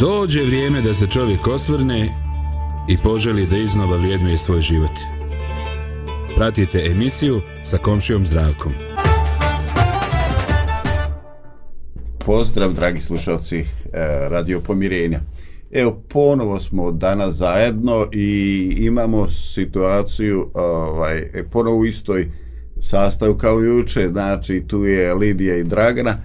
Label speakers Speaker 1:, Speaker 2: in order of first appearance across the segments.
Speaker 1: Dođe vrijeme da se čovjek osvrne i poželi da iznova vrijednuje svoj život. Pratite emisiju sa komšijom zdravkom. Pozdrav, dragi slušalci eh, Radio Pomirenja. Evo, ponovo smo danas zajedno i imamo situaciju ovaj, e, ponovo u istoj sastavu kao i uče. Znači, tu je Lidija i Dragana.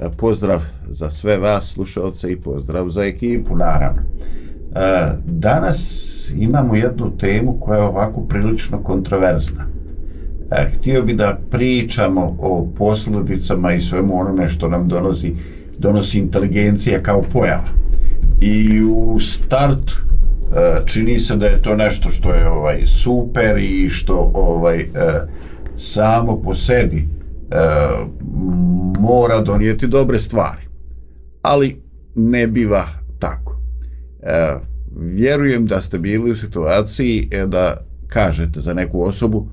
Speaker 1: Eh, pozdrav, za sve vas slušalce i pozdrav za ekipu, naravno. E, danas imamo jednu temu koja je ovako prilično kontroverzna. E, htio bi da pričamo o posljedicama i svemu onome što nam donosi, donosi inteligencija kao pojava. I u start e, čini se da je to nešto što je ovaj super i što ovaj samo po sebi mora donijeti dobre stvari ali ne biva tako. E, vjerujem da ste bili u situaciji e, da kažete za neku osobu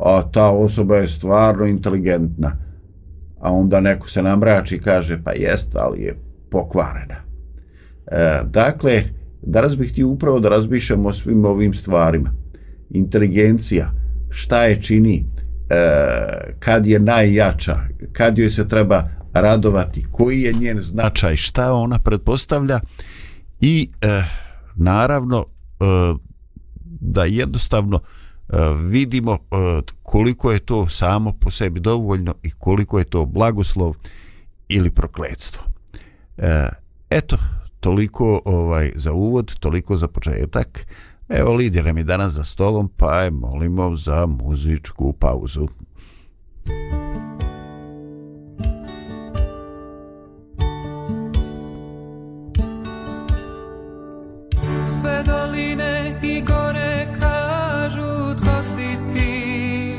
Speaker 1: a ta osoba je stvarno inteligentna, a onda neko se namrači i kaže pa jest, ali je pokvarena. E, dakle, danas bih ti upravo da razmišljam o svim ovim stvarima. Inteligencija, šta je čini, e, kad je najjača, kad joj se treba radovati, koji je njen značaj, šta ona pretpostavlja i e, naravno e, da jednostavno e, vidimo e, koliko je to samo po sebi dovoljno i koliko je to blagoslov ili prokledstvo. E, eto, toliko ovaj za uvod, toliko za početak. Evo lider mi danas za stolom, pa je molimo za muzičku pauzu. Muzika sve doline i gore kažu tko si ti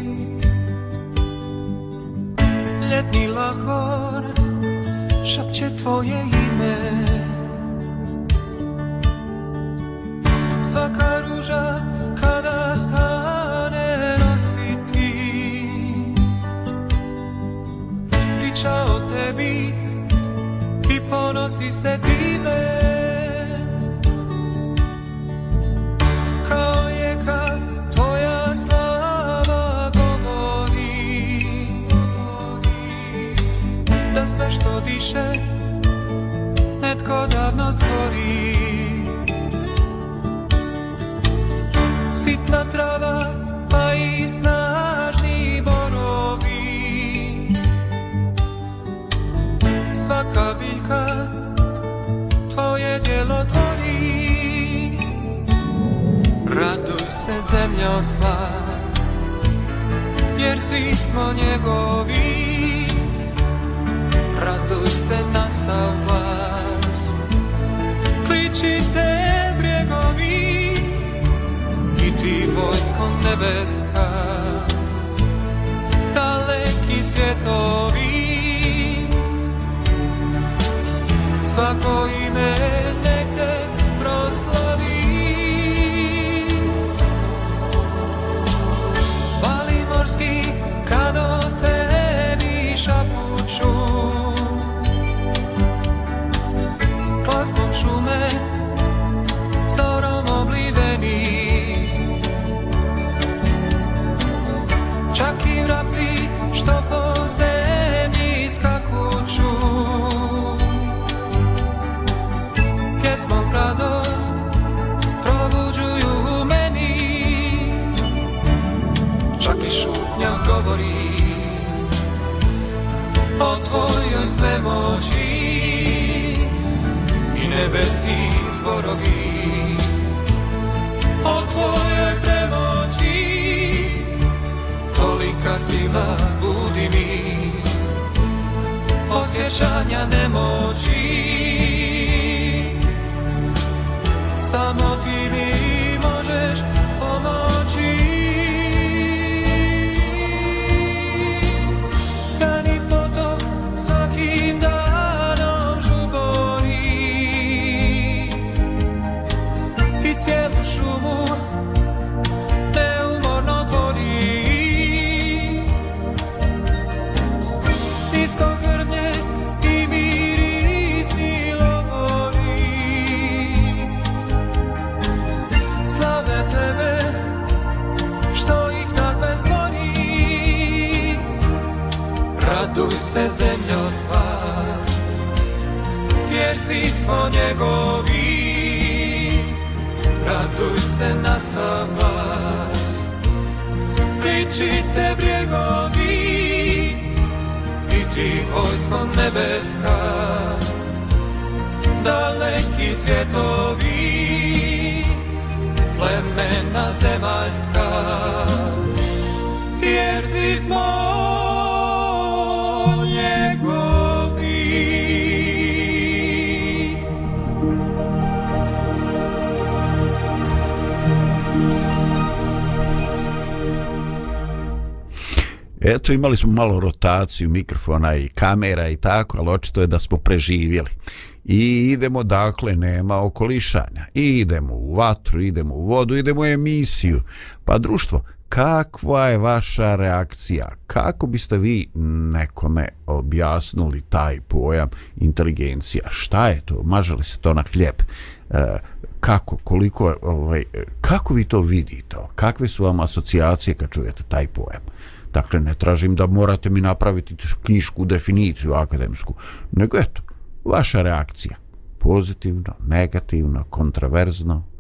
Speaker 1: Ljetni lahor šapće tvoje ime Svaka ruža kada stane nosi ti Priča o tebi i ponosi se time sve što diše netko davno stvori sitna trava pa i snažni borovi svaka biljka tvoje djelo tvori raduj se zemljo sva jer svi smo njegovi se na sav glas Kličite brjegovi I ti vojsko nebeska Daleki svjetovi Svako ime je zemlji skakuću Pjesmom radost probuđuju u meni Čak i šutnja govori O tvojoj svemoći I nebeski zborovi sila budi mi Osjećanja nemoći Samo ti radu se zemlja sva Jer svi smo njegovi Raduj se na sam vas Pričite brjegovi I ti vojsko nebeska Daleki svjetovi Plemena zemaljska Jer svi smo njegovi Eto, imali smo malo rotaciju mikrofona i kamera i tako, ali očito je da smo preživjeli. I idemo dakle, nema okolišanja. I idemo u vatru, idemo u vodu, idemo u emisiju. Pa društvo, kakva je vaša reakcija? Kako biste vi nekome objasnili taj pojam inteligencija? Šta je to? Maže li se to na hljeb? E, kako, koliko, ovaj, kako vi to vidite? Kakve su vam asocijacije kad čujete taj pojam? Dakle, ne tražim da morate mi napraviti knjišku definiciju akademsku, nego eto, vaša reakcija. Pozitivno, negativno, kontraverzno,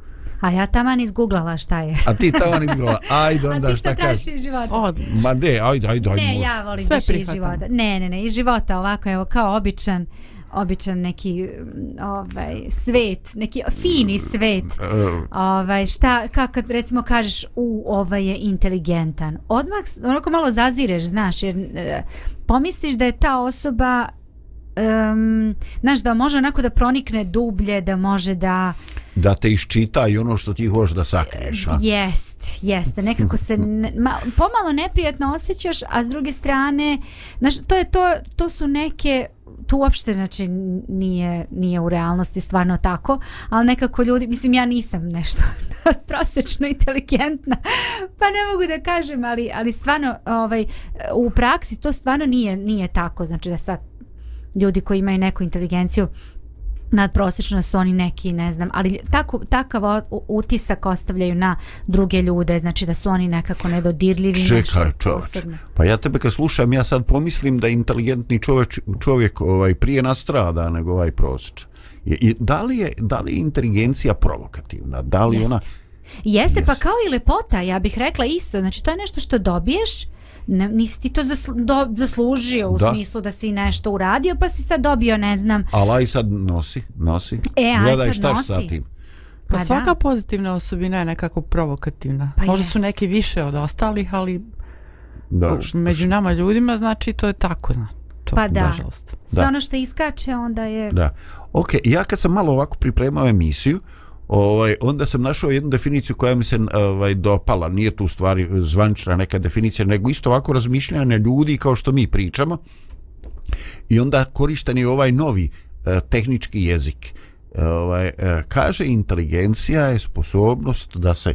Speaker 2: A ja taman izgooglala šta je.
Speaker 1: A ti taman izgooglala. Ajde onda
Speaker 2: šta kažeš. A ti se traši iz života. Od...
Speaker 1: Ma ne, ajde, ajde,
Speaker 2: ajde. Ne, možda. ja volim Sve da iz života. Ne, ne, ne, iz života ovako, evo, kao običan običan neki mm, ovaj svet, neki fini svet. E, ovaj šta kako recimo kažeš u ovaj je inteligentan. Odmah onako malo zazireš, znaš, jer e, pomisliš da je ta osoba um, znaš, da može onako da pronikne dublje, da može da...
Speaker 1: Da te iščita i ono što ti hoš da sakriješ, a?
Speaker 2: Jest, jest. Nekako se ne, ma, pomalo neprijatno osjećaš, a s druge strane, znaš, to, je, to, to su neke tu uopšte znači nije nije u realnosti stvarno tako, ali nekako ljudi, mislim ja nisam nešto prosečno inteligentna, pa ne mogu da kažem, ali ali stvarno ovaj u praksi to stvarno nije nije tako, znači da sad ljudi koji imaju neku inteligenciju nadprosečno su oni neki, ne znam, ali tako, takav utisak ostavljaju na druge ljude, znači da su oni nekako nedodirljivi.
Speaker 1: Čekaj, čovječ, pa ja tebe kad slušam, ja sad pomislim da inteligentni čovječ, čovjek ovaj, prije nastrada nego ovaj prosječ. I, i da, li je, da li je inteligencija provokativna? Da li Jeste.
Speaker 2: ona... Jeste, Jeste, pa kao i lepota, ja bih rekla isto, znači to je nešto što dobiješ, ne, nisi ti to zaslužio u da. smislu da si nešto uradio, pa si sad dobio, ne znam.
Speaker 1: Ali aj sad nosi, nosi.
Speaker 2: E, aj Gledaj sad šta nosi. Sa tim.
Speaker 3: Pa, pa svaka da. pozitivna osobina je nekako provokativna. Pa Možda jes. su neki više od ostalih, ali da. među nama ljudima znači to je tako. Znači. To,
Speaker 2: pa da, sve ono što iskače onda je...
Speaker 1: Da, ok, ja kad sam malo ovako pripremao emisiju, uh, Ovaj, onda sam našao jednu definiciju koja mi se ovaj, dopala. Nije tu stvari zvančna neka definicija, nego isto ovako razmišljane ljudi kao što mi pričamo. I onda korišten je ovaj novi eh, tehnički jezik. Eh, ovaj, eh, kaže, inteligencija je sposobnost da se eh,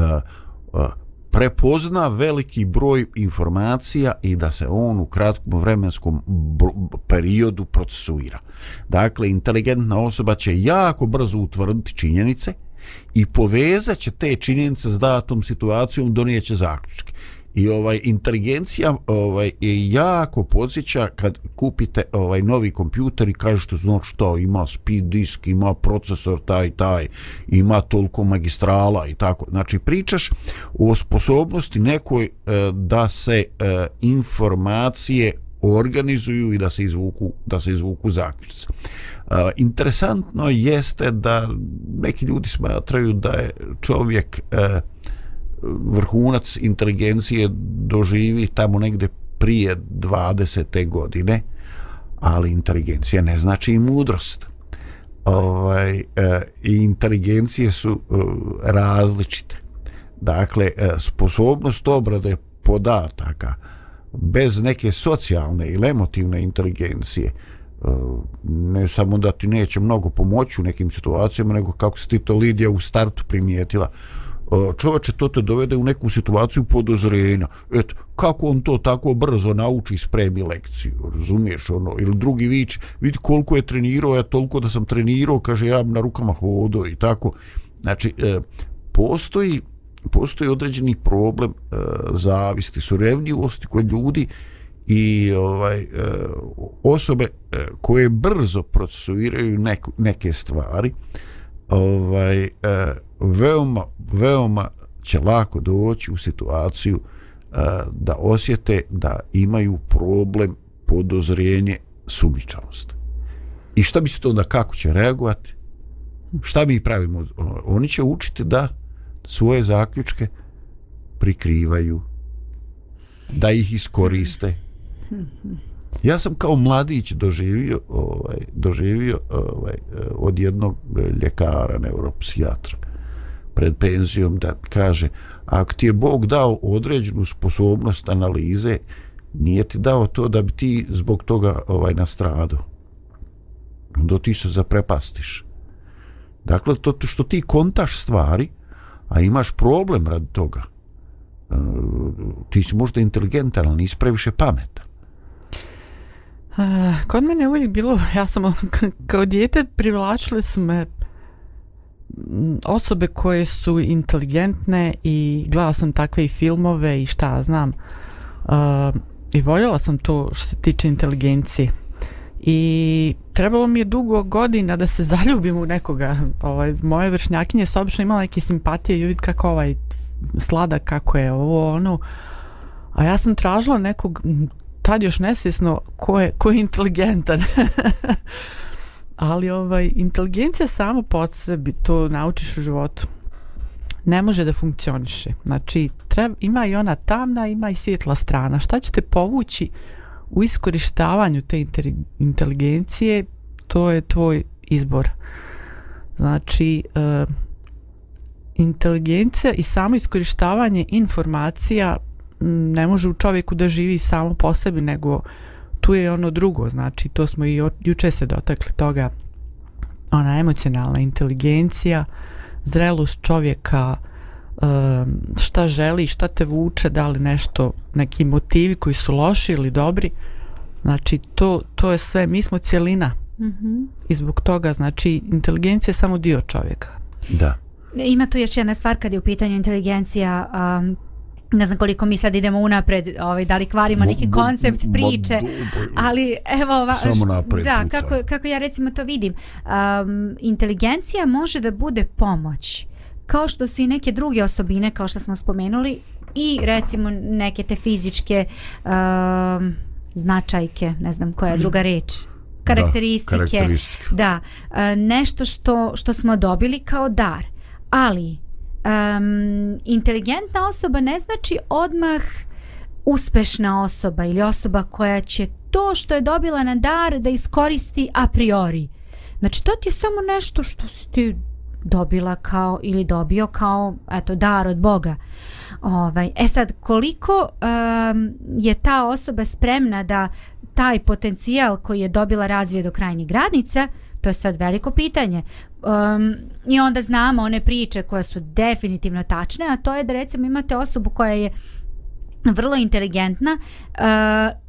Speaker 1: eh, prepozna veliki broj informacija i da se on u kratkom vremenskom periodu procesuira. Dakle, inteligentna osoba će jako brzo utvrditi činjenice i povezat će te činjenice s datom situacijom, donijeće zaključke i ovaj inteligencija ovaj je jako podsjeća kad kupite ovaj novi kompjuter i kažete znači što ima speed disk ima procesor taj taj ima toliko magistrala i tako znači pričaš o sposobnosti nekoj eh, da se eh, informacije organizuju i da se izvuku da se izvuku zaključci. Uh, interesantno jeste da neki ljudi smatraju da je čovjek uh, vrhunac inteligencije doživi tamo negde prije 20. godine, ali inteligencija ne znači i mudrost. Ovaj, e, inteligencije su e, različite. Dakle, e, sposobnost obrade podataka bez neke socijalne ili emotivne inteligencije e, ne samo da ti neće mnogo pomoći u nekim situacijama, nego kako si ti to Lidija u startu primijetila, e, čovječe to te dovede u neku situaciju podozrenja. Eto, kako on to tako brzo nauči i spremi lekciju, razumiješ ono? Ili drugi vič, vidi koliko je trenirao, ja toliko da sam trenirao, kaže ja na rukama hodo i tako. Znači, e, postoji, postoji određeni problem e, zavisti, su revnjivosti kod ljudi i ovaj e, osobe e, koje brzo procesuiraju neku, neke stvari, e, ovaj e, veoma veoma će lako doći u situaciju e, da osjete da imaju problem podozrenje sumičavosti. I šta bi se to onda kako će reagovati? Šta mi pravimo? Oni će učiti da svoje zaključke prikrivaju da ih iskoriste. Ja sam kao mladić doživio ovaj doživio ovaj od jednog ljekara neuropsijatra pred penzijom da kaže ako ti je Bog dao određenu sposobnost analize nije ti dao to da bi ti zbog toga ovaj nastrado do ti se zaprepastiš dakle to što ti kontaš stvari a imaš problem rad toga e, ti si možda inteligentan ali nisi previše pametan
Speaker 3: Eh, kod mene je uvijek bilo, ja sam kao djete privlačile su me mm, osobe koje su inteligentne i gledala sam takve i filmove i šta znam. Uh, I voljela sam to što se tiče inteligencije. I trebalo mi je dugo godina da se zaljubim u nekoga. Ovaj, moje vršnjakinje su obično imala neke simpatije i uvijek kako ovaj sladak, kako je ovo ono. A ja sam tražila nekog tad još nesvjesno ko je, ko je inteligentan. Ali ovaj, inteligencija sama po sebi, to naučiš u životu, ne može da funkcioniše. Znači, treba, ima i ona tamna, ima i svjetla strana. Šta ćete povući u iskorištavanju te inteligencije, to je tvoj izbor. Znači, uh, inteligencija i samo iskorištavanje informacija ne može u čovjeku da živi samo po sebi, nego tu je ono drugo, znači to smo i juče se dotakli toga, ona emocionalna inteligencija, zrelost čovjeka, šta želi, šta te vuče, da li nešto, neki motivi koji su loši ili dobri, znači to, to je sve, mi smo cijelina mm -hmm. i zbog toga, znači inteligencija je samo dio čovjeka.
Speaker 1: Da.
Speaker 2: Ima tu još jedna stvar kad je u pitanju inteligencija, um, ne znam koliko mi sad idemo unapred, ovaj, da li kvarimo neki mo, koncept mo, priče, mo, do, bo, ali evo, va, samo da, puca. kako, kako ja recimo to vidim, um, inteligencija može da bude pomoć, kao što su i neke druge osobine, kao što smo spomenuli, i recimo neke te fizičke um, značajke, ne znam koja je druga reč, karakteristike, da, karakteristike. da uh, nešto što, što smo dobili kao dar, ali um, inteligentna osoba ne znači odmah uspešna osoba ili osoba koja će to što je dobila na dar da iskoristi a priori. Znači to ti je samo nešto što si ti dobila kao ili dobio kao eto dar od Boga. Ovaj e sad koliko um, je ta osoba spremna da taj potencijal koji je dobila razvije do krajnjih granica uh, To je sad veliko pitanje. Um, I onda znamo one priče koje su definitivno tačne, a to je da recimo imate osobu koja je vrlo inteligentna uh,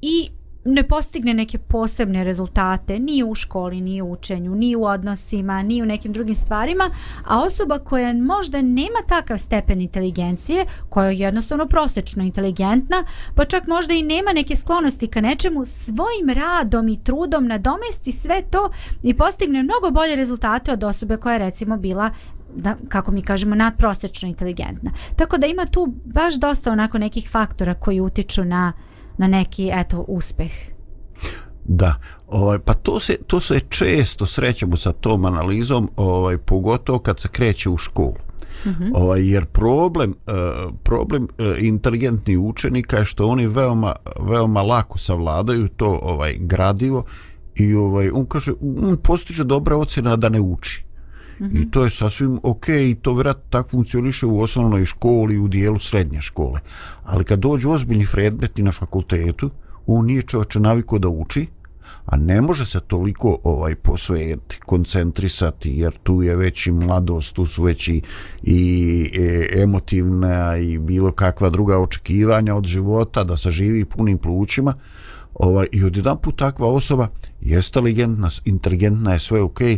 Speaker 2: i ne postigne neke posebne rezultate ni u školi, ni u učenju, ni u odnosima, ni u nekim drugim stvarima, a osoba koja možda nema takav stepen inteligencije, koja je jednostavno prosečno inteligentna, pa čak možda i nema neke sklonosti ka nečemu, svojim radom i trudom nadomesti sve to i postigne mnogo bolje rezultate od osobe koja je recimo bila da, kako mi kažemo, nadprosečno inteligentna. Tako da ima tu baš dosta onako nekih faktora koji utiču na uh, na neki eto uspeh.
Speaker 1: Da. Ovaj pa to se to se često srećemo sa tom analizom, ovaj pogotovo kad se kreće u školu. Mm -hmm. Ovaj jer problem eh, problem eh, inteligentni učenika je što oni veoma veoma lako savladaju to ovaj gradivo i ovaj on kaže on postiže dobre ocjene da ne uči. -hmm. I to je sasvim ok i to vjerojatno tako funkcioniše u osnovnoj školi i u dijelu srednje škole. Ali kad dođu ozbiljni fredbeti na fakultetu, on nije čovječe naviko da uči, a ne može se toliko ovaj posvetiti, koncentrisati, jer tu je već i mladost, tu su već i, i e, emotivna i bilo kakva druga očekivanja od života da se živi punim plućima. Ovaj, I odjedan put takva osoba je inteligentna, inteligentna je sve okej, okay,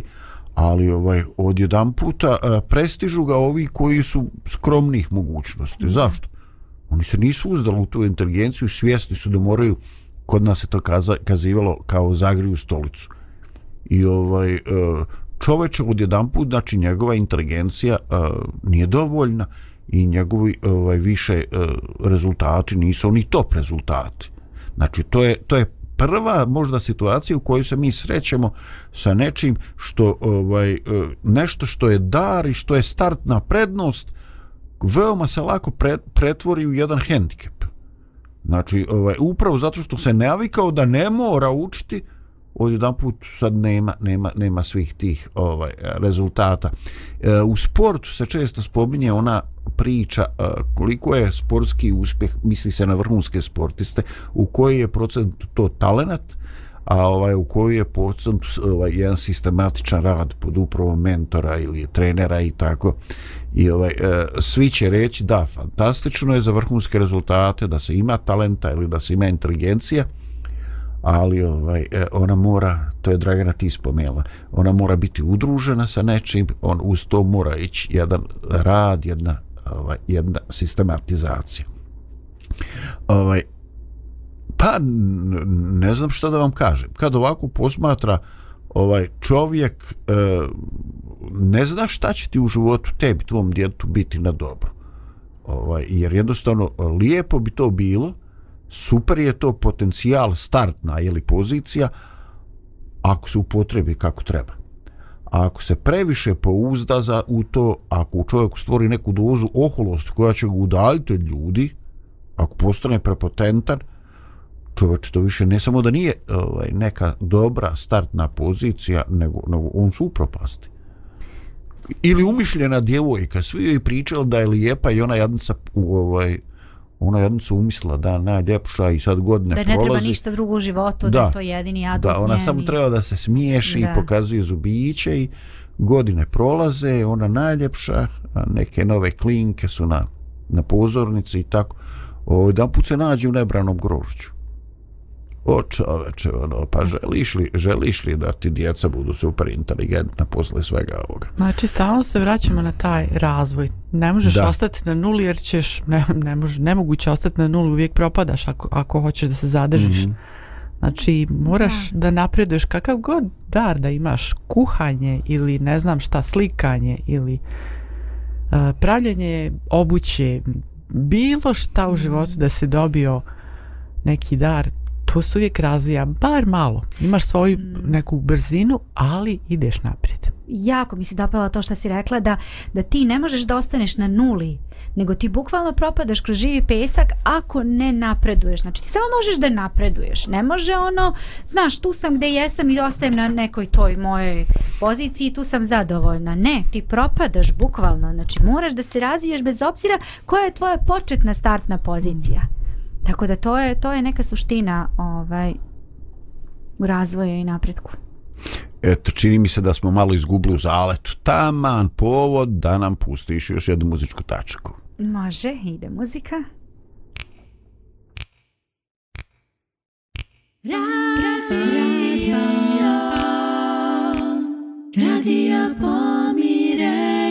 Speaker 1: ali ovaj od jedan puta e, prestižu ga ovi koji su skromnih mogućnosti. Mm. Zašto? Oni se nisu uzdali u tu inteligenciju, svjesni su da moraju, kod nas se to kaza, kazivalo, kao zagriju stolicu. I ovaj, e, čoveče od jedan put, znači njegova inteligencija e, nije dovoljna i njegovi ovaj, više rezultati nisu ni top rezultati. Znači, to je, to je prva možda situacija u kojoj se mi srećemo sa nečim što ovaj e, nešto što je dar i što je startna prednost veoma se lako pretvori u jedan hendikep. Znači, ovaj, upravo zato što se navikao da ne mora učiti, odjedan put sad nema, nema, nema svih tih ovaj rezultata. E, u sportu se često spominje ona priča e, koliko je sportski uspjeh, misli se na vrhunske sportiste, u koji je procent to talenat, a ovaj u koji je procent ovaj, jedan sistematičan rad pod upravo mentora ili trenera i tako. I ovaj, e, svi će reći da, fantastično je za vrhunske rezultate, da se ima talenta ili da se ima inteligencija, ali ovaj e, ona mora to je Dragana ti spomenula ona mora biti udružena sa nečim on uz to mora ići jedan rad jedna ovaj jedna sistematizacija ovaj pa ne znam šta da vam kažem kad ovako posmatra ovaj čovjek e, ne zna šta će ti u životu tebi tvom djetu biti na dobro ovaj jer jednostavno lijepo bi to bilo super je to potencijal startna ili pozicija ako se upotrebi kako treba. A ako se previše pouzda za u to, ako u čovjeku stvori neku dozu oholosti koja će ga udaljiti od ljudi, ako postane prepotentan, čovječe to više ne samo da nije ovaj, neka dobra startna pozicija, nego, nego on su upropasti. Ili umišljena djevojka, svi joj pričali da je lijepa i ona jadnica u ovaj, ona jedan su umislila da najljepša i sad godine prolazi.
Speaker 2: Da
Speaker 1: ne
Speaker 2: prolazi. treba ništa drugo u životu, da, da je to jedini adult Da, ona njeni. samo treba da se smiješi da. i pokazuje zubiće i godine prolaze, ona najljepša, neke nove klinke su na, na pozornici i tako. O, ovaj, jedan put se nađe u nebranom grožću.
Speaker 1: O čoveče, ono, pa želiš li, želiš li da ti djeca budu super inteligentna posle svega ovoga?
Speaker 3: Znači, stalno se vraćamo na taj razvoj. Ne možeš da. ostati na nuli jer ćeš, ne, ne može, nemoguće ostati na nuli, uvijek propadaš ako, ako hoćeš da se zadržiš. Mm -hmm. Znači, moraš da. da napreduješ kakav god dar da imaš, kuhanje ili ne znam šta, slikanje ili uh, e, pravljanje obuće, bilo šta u životu mhm. da se dobio neki dar, to se uvijek razvija bar malo. Imaš svoju mm. neku brzinu, ali ideš naprijed.
Speaker 2: Jako mi se dopala to što si rekla da, da ti ne možeš da ostaneš na nuli, nego ti bukvalno propadaš kroz živi pesak ako ne napreduješ. Znači ti samo možeš da napreduješ. Ne može ono, znaš, tu sam gde jesam i ostajem na nekoj toj mojoj poziciji i tu sam zadovoljna. Ne, ti propadaš bukvalno. Znači moraš da se razviješ bez obzira koja je tvoja početna startna pozicija. Mm. Tako da to je, to je neka suština ovaj, u razvoju i napretku.
Speaker 1: Eto, čini mi se da smo malo izgubli u zaletu. Taman povod da nam pustiš još jednu muzičku tačku.
Speaker 2: Može, ide muzika. Radio, radio, radio pomirenje.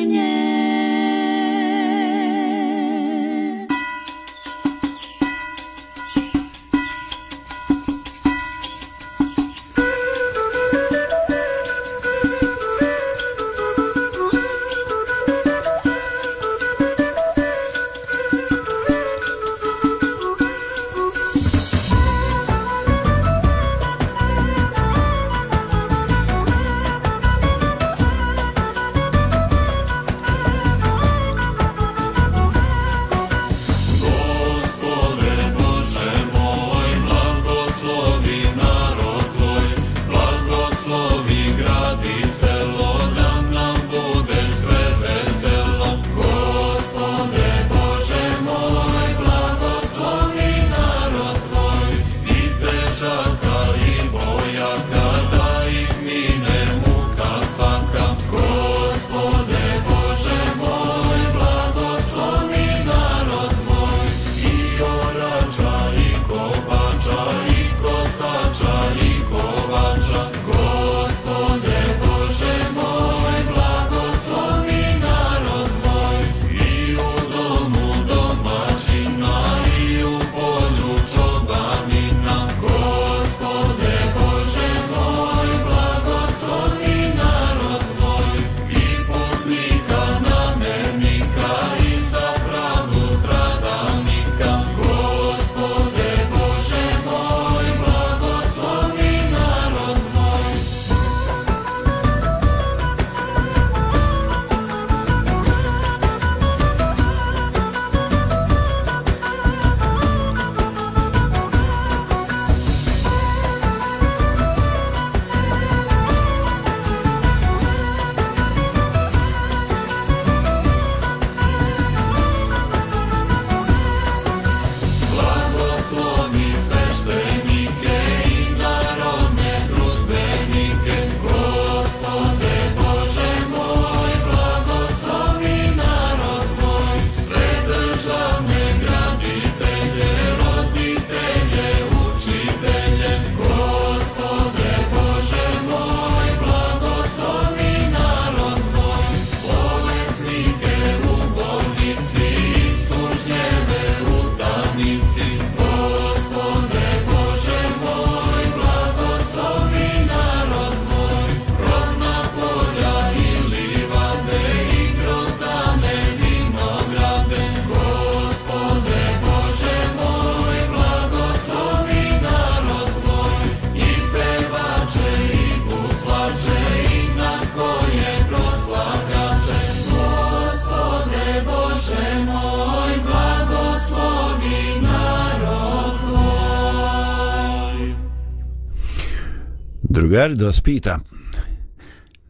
Speaker 1: da vas pita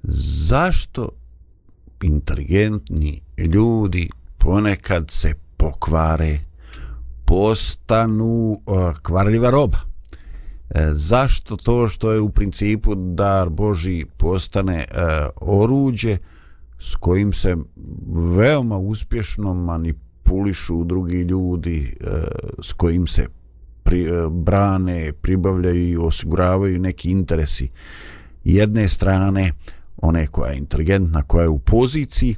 Speaker 1: zašto inteligentni ljudi ponekad se pokvare postanu e, kvarljiva roba e, zašto to što je u principu dar Boži postane e, oruđe s kojim se veoma uspješno manipulišu drugi ljudi s kojim se pri, e, brane, pribavljaju i osiguravaju neki interesi jedne strane, one koja je inteligentna, koja je u poziciji,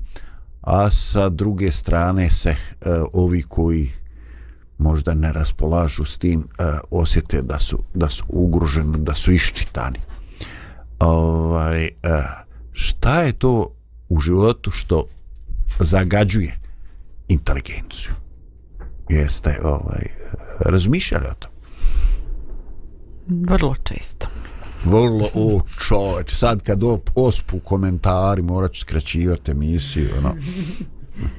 Speaker 1: a sa druge strane se uh, ovi koji možda ne raspolažu s tim uh, osjete da su, da su ugruženi, da su iščitani. Ovaj, uh, šta je to u životu što zagađuje inteligenciju? Jeste ovaj, uh, razmišljali o tom?
Speaker 3: Vrlo često.
Speaker 1: Vrlo, o čoveč, sad kad ospu komentari, morat ću skraćivati emisiju, ono.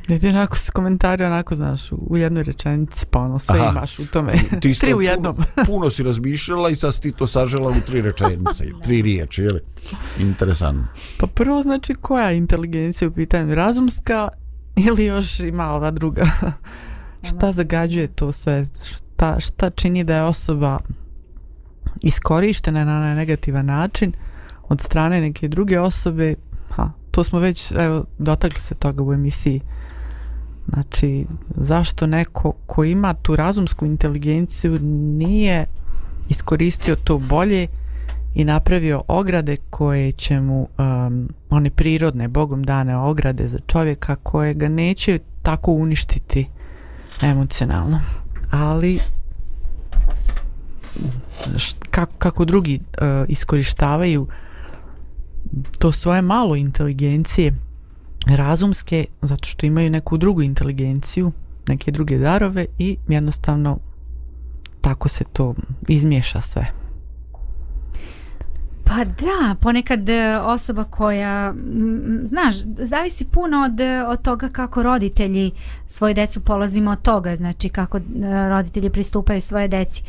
Speaker 3: Jedi onako se komentari onako znaš u jednoj rečenici pa ono sve Aha, imaš u tome ti tri u
Speaker 1: jednom puno, puno si razmišljala i sad si ti to sažela u tri rečenice tri riječi jeli interesantno
Speaker 3: pa prvo znači koja inteligencija u pitanju razumska ili još ima ova druga Šta zagađuje to sve? Šta, šta čini da je osoba iskorištena na negativan način od strane neke druge osobe? Ha, to smo već evo, dotakli se toga u emisiji. Znači, zašto neko ko ima tu razumsku inteligenciju nije iskoristio to bolje i napravio ograde koje će mu um, one prirodne, bogom dane ograde za čovjeka koje ga neće tako uništiti uh, emocionalno. Ali kako kako drugi uh, iskorištavaju to svoje malo inteligencije razumske zato što imaju neku drugu inteligenciju, neke druge darove i jednostavno tako se to izmiješa sve.
Speaker 2: Pa da, ponekad e, osoba koja, m, znaš, zavisi puno od, e, od toga kako roditelji svoje decu polazimo od toga, znači kako e, roditelji pristupaju svoje deci.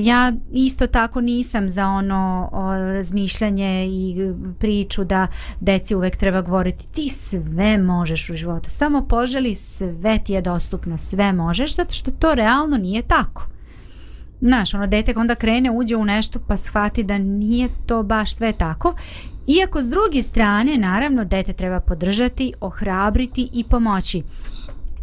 Speaker 2: Ja isto tako nisam za ono razmišljanje i priču da deci uvek treba govoriti ti sve možeš u životu, samo poželi sve ti je dostupno, sve možeš, zato što to realno nije tako. Znaš, ono, dete onda krene, uđe u nešto pa shvati da nije to baš sve tako. Iako s druge strane, naravno, dete treba podržati, ohrabriti i pomoći.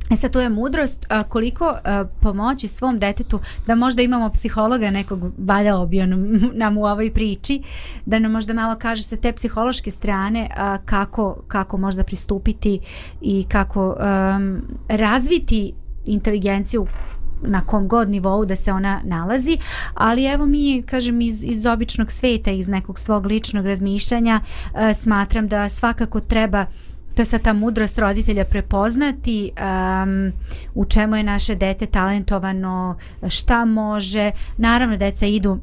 Speaker 2: E sad, to je mudrost a, koliko a, pomoći svom detetu da možda imamo psihologa nekog, valjalo bi on nam u ovoj priči, da nam možda malo kaže sa te psihološke strane a, kako, kako možda pristupiti i kako a, razviti inteligenciju na kom god nivou da se ona nalazi, ali evo mi, kažem, iz, iz običnog sveta, iz nekog svog ličnog razmišljanja, e, smatram da svakako treba to sa ta mudrost roditelja prepoznati um, u čemu je naše dete talentovano, šta može. Naravno, deca idu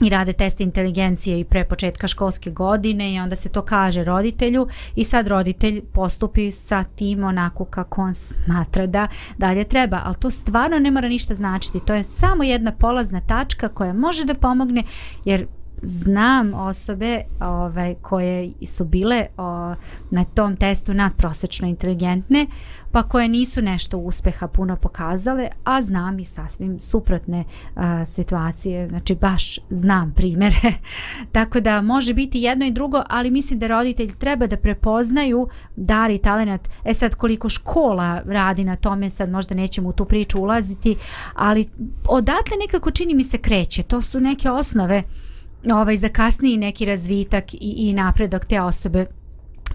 Speaker 2: i rade test inteligencije i pre početka školske godine i onda se to kaže roditelju i sad roditelj postupi sa tim onako kako on smatra da dalje treba. Ali to stvarno ne mora ništa značiti. To je samo jedna polazna tačka koja može da pomogne jer znam osobe ovaj, koje su bile o, na tom testu nadprosečno inteligentne uh, pa koje nisu nešto uspeha puno pokazale, a znam i sasvim suprotne a, situacije, znači baš znam primere. Tako da može biti jedno i drugo, ali mislim da roditelji treba da prepoznaju dar i talenat. E sad koliko škola radi na tome, sad možda nećemo u tu priču ulaziti, ali odatle nekako čini mi se kreće. To su neke osnove ovaj za kasniji neki razvitak i, i napredak te osobe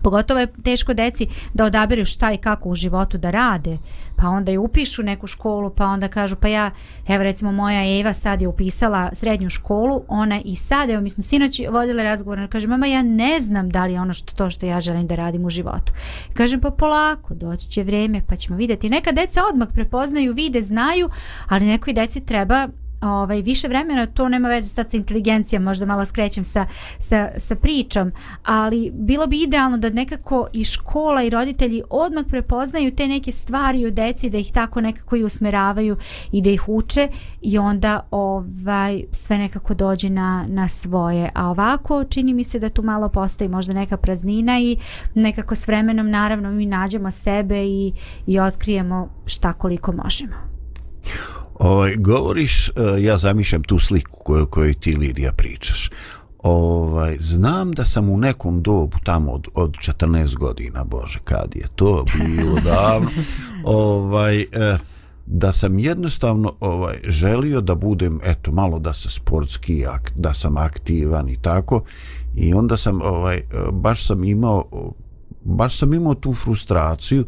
Speaker 2: pogotovo je teško deci da odabiraju šta i kako u životu da rade, pa onda je upišu neku školu, pa onda kažu, pa ja, evo recimo moja Eva sad je upisala srednju školu, ona i sad, evo mi smo sinoći vodile razgovor, ona kaže, mama ja ne znam da li je ono što, to što ja želim da radim u životu. Kažem, pa polako, doći će vrijeme pa ćemo vidjeti. Neka deca odmah prepoznaju, vide, znaju, ali nekoj deci treba ovaj, više vremena, to nema veze sad sa inteligencijom, možda malo skrećem sa, sa, sa pričom, ali bilo bi idealno da nekako i škola i roditelji odmah prepoznaju te neke stvari u deci, da ih tako nekako i usmeravaju i da ih uče i onda ovaj sve nekako dođe na, na svoje. A ovako čini mi se da tu malo postoji možda neka praznina i nekako s vremenom naravno mi nađemo sebe i, i otkrijemo šta koliko možemo.
Speaker 1: Ovaj, govoriš, e, ja zamišljam tu sliku koju, koju ti Lidija pričaš. Ovaj, znam da sam u nekom dobu tamo od, od 14 godina, bože, kad je to bilo davno, ovaj, eh, da sam jednostavno ovaj želio da budem eto malo da se sportski da sam aktivan i tako i onda sam ovaj e, baš sam imao baš sam imao tu frustraciju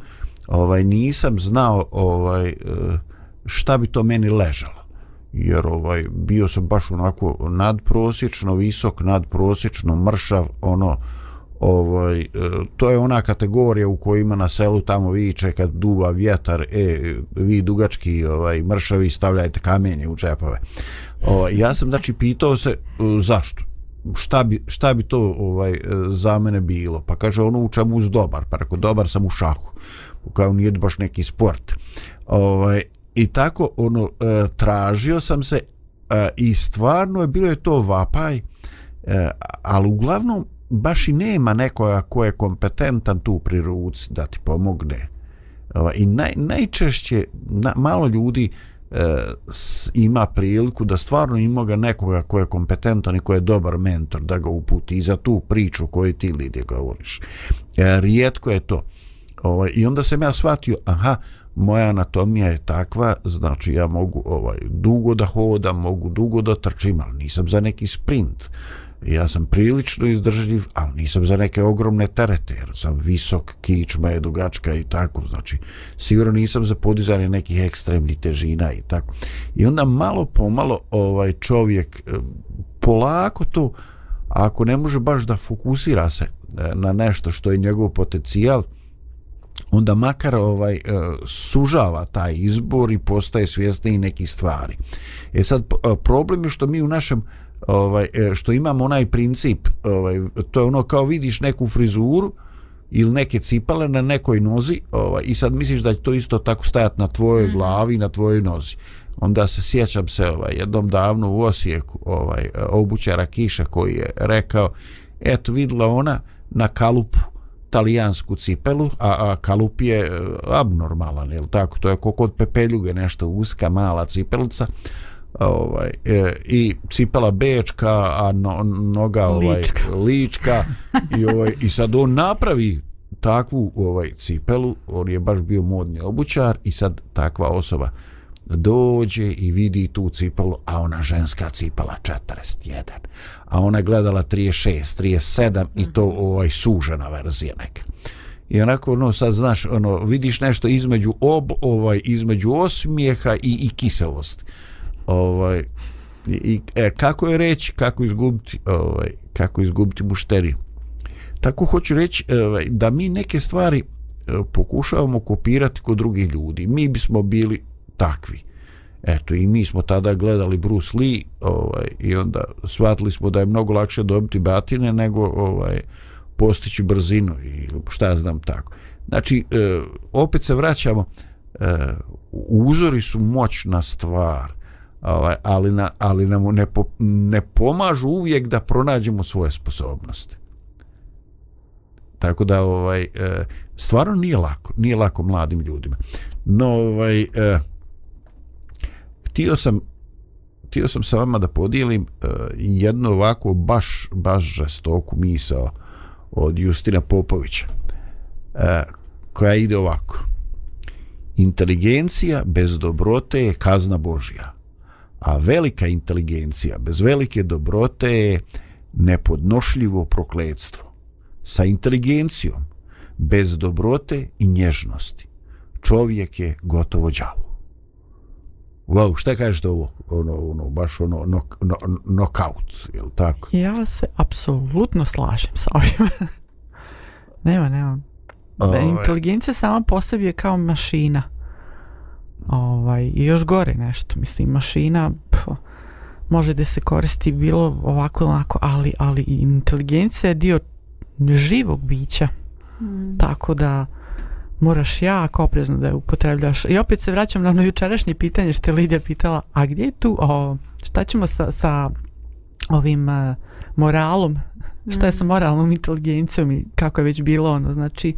Speaker 1: ovaj nisam znao ovaj eh, šta bi to meni ležalo jer ovaj bio sam baš onako nadprosječno visok, nadprosječno mršav, ono ovaj e, to je ona kategorija u kojima na selu tamo viče kad duva vjetar, e vi dugački ovaj mršavi stavljajte kamenje u džepove. Ovaj, ja sam znači pitao se e, zašto šta bi, šta bi to ovaj e, za mene bilo pa kaže ono u čemu uz dobar pa rekao dobar sam u šahu kao nije baš neki sport ovaj i tako ono e, tražio sam se e, i stvarno je bilo je to vapaj e, ali uglavnom baš i nema nekoga ko je kompetentan tu pri ruci da ti pomogne e, i naj, najčešće na, malo ljudi e, s, ima priliku da stvarno ima ga nekoga ko je kompetentan i ko je dobar mentor da ga uputi i za tu priču koju ti lidi govoriš e, rijetko je to e, i onda sam ja shvatio aha moja anatomija je takva, znači ja mogu ovaj dugo da hodam, mogu dugo da trčim, ali nisam za neki sprint. Ja sam prilično izdržljiv, ali nisam za neke ogromne terete, jer sam visok, kičma je dugačka i tako, znači sigurno nisam za podizanje nekih ekstremnih težina i tako. I onda malo pomalo ovaj čovjek eh, polako to, ako ne može baš da fokusira se eh, na nešto što je njegov potencijal, onda makar ovaj e, sužava taj izbor i postaje svjesni i neki stvari. E sad e, problem je što mi u našem ovaj e, što imamo onaj princip, ovaj to je ono kao vidiš neku frizuru ili neke cipale na nekoj nozi, ovaj i sad misliš da će to isto tako stajati na tvojoj mhm. glavi i na tvojoj nozi. Onda se sjećam se ovaj jednom davno u Osijeku, ovaj obućara Kiša koji je rekao eto vidla ona na kalupu talijansku cipelu, a, a kalup je e, abnormalan, je tako? To je kako od pepeljuge nešto uska, mala cipelica. Ovaj, e, i cipela bečka a no, noga ovaj, lička, lička i, ovaj, i sad on napravi takvu ovaj cipelu on je baš bio modni obućar i sad takva osoba dođe i vidi tu cipalu, a ona ženska cipala 41, a ona gledala 36, 37 mm -hmm. i to mhm. ovaj sužena verzija neka. I onako, no sad znaš, ono, vidiš nešto između ob, ovaj, između osmijeha i, i kiselosti. Ovaj, i, e, kako je reći, kako izgubiti, ovaj, kako izgubiti mušteri. Tako hoću reći ovaj, da mi neke stvari e, pokušavamo kopirati kod drugih ljudi. Mi bismo bili takvi. Eto, i mi smo tada gledali Bruce Lee ovaj, i onda shvatili smo da je mnogo lakše dobiti batine nego ovaj, postići brzinu i šta znam tako. Znači, e, opet se vraćamo, e, uzori su moćna stvar, ovaj, ali, na, ali nam ne, po, ne pomažu uvijek da pronađemo svoje sposobnosti. Tako da, ovaj, e, stvarno nije lako, nije lako mladim ljudima. No, ovaj, e, htio sam htio sam sa vama da podijelim uh, jednu ovako baš baš žestoku misao od Justina Popovića uh, koja ide ovako inteligencija bez dobrote je kazna Božja a velika inteligencija bez velike dobrote je nepodnošljivo prokledstvo sa inteligencijom bez dobrote i nježnosti čovjek je gotovo djavo Wow, šta kažeš to ovo? Ono, ono, baš ono, knock, no, knockout, je li tako?
Speaker 3: Ja se apsolutno slažem sa ovim. nema, nema. Ove. Ovaj. Inteligencija sama po sebi je kao mašina. Ovaj, I još gore nešto, mislim, mašina pf, može da se koristi bilo ovako ili onako, ali, ali inteligencija je dio živog bića. Mm. Tako da moraš jako oprezno da je upotrebljaš. I opet se vraćam na ono jučerašnje pitanje što je Lidija pitala, a gdje je tu, o, šta ćemo sa, sa ovim a, e, moralom, šta je sa mm. moralnom inteligencijom i kako je već bilo ono, znači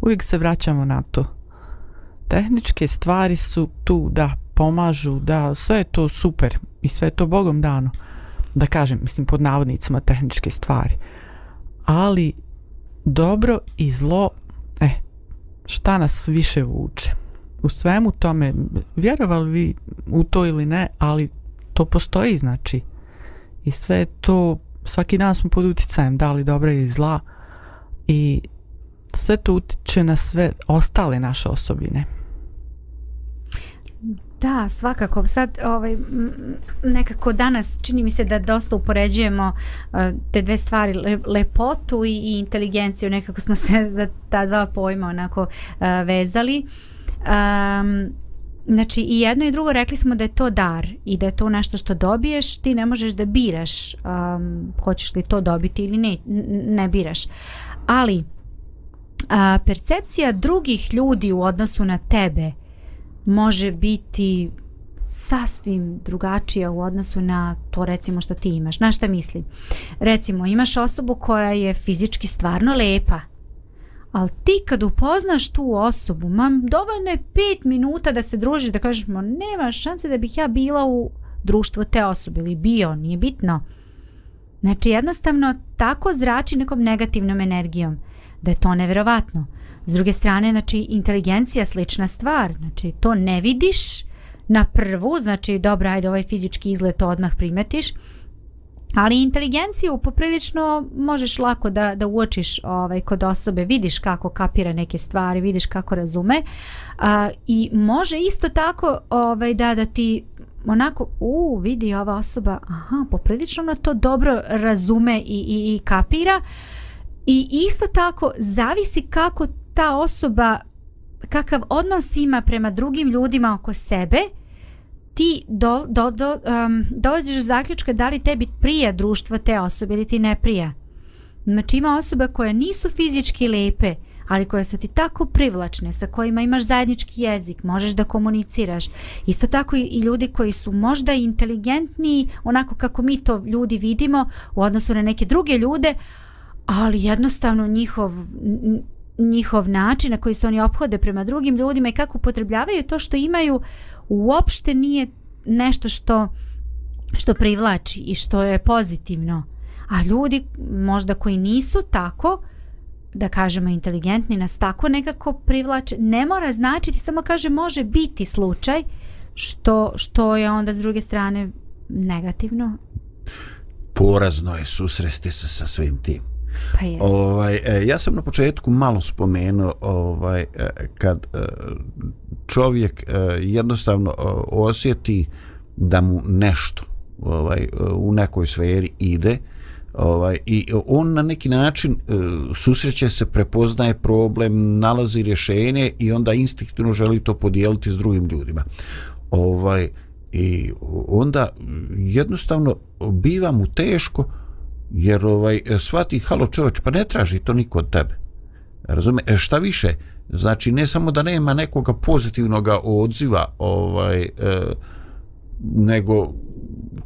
Speaker 3: uvijek se vraćamo na to. Tehničke stvari su tu da pomažu, da sve je to super i sve je to Bogom dano, da kažem, mislim pod navodnicama tehničke stvari. Ali dobro i zlo, e, eh, šta nas više vuče. U svemu tome, vjerovali vi u to ili ne, ali to postoji, znači. I sve to, svaki dan smo pod uticajem, da li dobra ili zla, i sve to utiče na sve ostale naše osobine. Mm
Speaker 2: da, svakako. Sad ovaj, nekako danas čini mi se da dosta upoređujemo uh, te dve stvari, le, lepotu i, i inteligenciju. Nekako smo se za ta dva pojma onako uh, vezali. Um, Znači i jedno i drugo rekli smo da je to dar i da je to nešto što dobiješ, ti ne možeš da biraš um, hoćeš li to dobiti ili ne, ne biraš. Ali a, percepcija drugih ljudi u odnosu na tebe uh, može biti sasvim drugačija u odnosu na to recimo što ti imaš. Na šta mislim? Recimo imaš osobu koja je fizički stvarno lepa, ali ti kad upoznaš tu osobu, mam dovoljno je pet minuta da se druži, da kažeš mo nema šanse da bih ja bila u društvu te osobe ili bio, nije bitno. Znači jednostavno tako zrači nekom negativnom energijom da je to neverovatno. S druge strane, znači, inteligencija slična stvar. Znači, to ne vidiš na prvu, znači, dobro, ajde, ovaj fizički izgled to odmah primetiš, ali inteligenciju poprilično možeš lako da, da uočiš ovaj, kod osobe, vidiš kako kapira neke stvari, vidiš kako razume A, i može isto tako ovaj, da, da ti onako, u, vidi ova osoba, aha, poprilično ona to dobro razume i, i, i kapira. I isto tako zavisi kako ta osoba kakav odnos ima prema drugim ljudima oko sebe ti do, do, do, um, dolaziš u zaključka da li tebi prija društvo te osobe ili ti ne prija znači ima osoba koje nisu fizički lepe ali koje su ti tako privlačne sa kojima imaš zajednički jezik možeš da komuniciraš isto tako i, i ljudi koji su možda inteligentniji onako kako mi to ljudi vidimo u odnosu na neke druge ljude ali jednostavno njihov njihov način na koji se oni obhode prema drugim ljudima i kako upotrebljavaju to što imaju uopšte nije nešto što što privlači i što je pozitivno. A ljudi možda koji nisu tako da kažemo inteligentni nas tako nekako privlače, ne mora značiti, samo kaže može biti slučaj što, što je onda s druge strane negativno.
Speaker 1: Porazno je susresti se sa svim tim. Pa jes. Ovaj, e, ja sam na početku malo spomenuo ovaj, e, kad e, čovjek jednostavno osjeti da mu nešto ovaj, u nekoj sferi ide, Ovaj, i on na neki način e, susreće se, prepoznaje problem, nalazi rješenje i onda instinktivno želi to podijeliti s drugim ljudima. Ovaj, I onda jednostavno biva mu teško, e, jer ovaj, e, shvati, halo čovječ, pa ne traži to niko od tebe. Razume, e, šta više, znači ne samo da nema nekoga pozitivnog odziva, ovaj, e, nego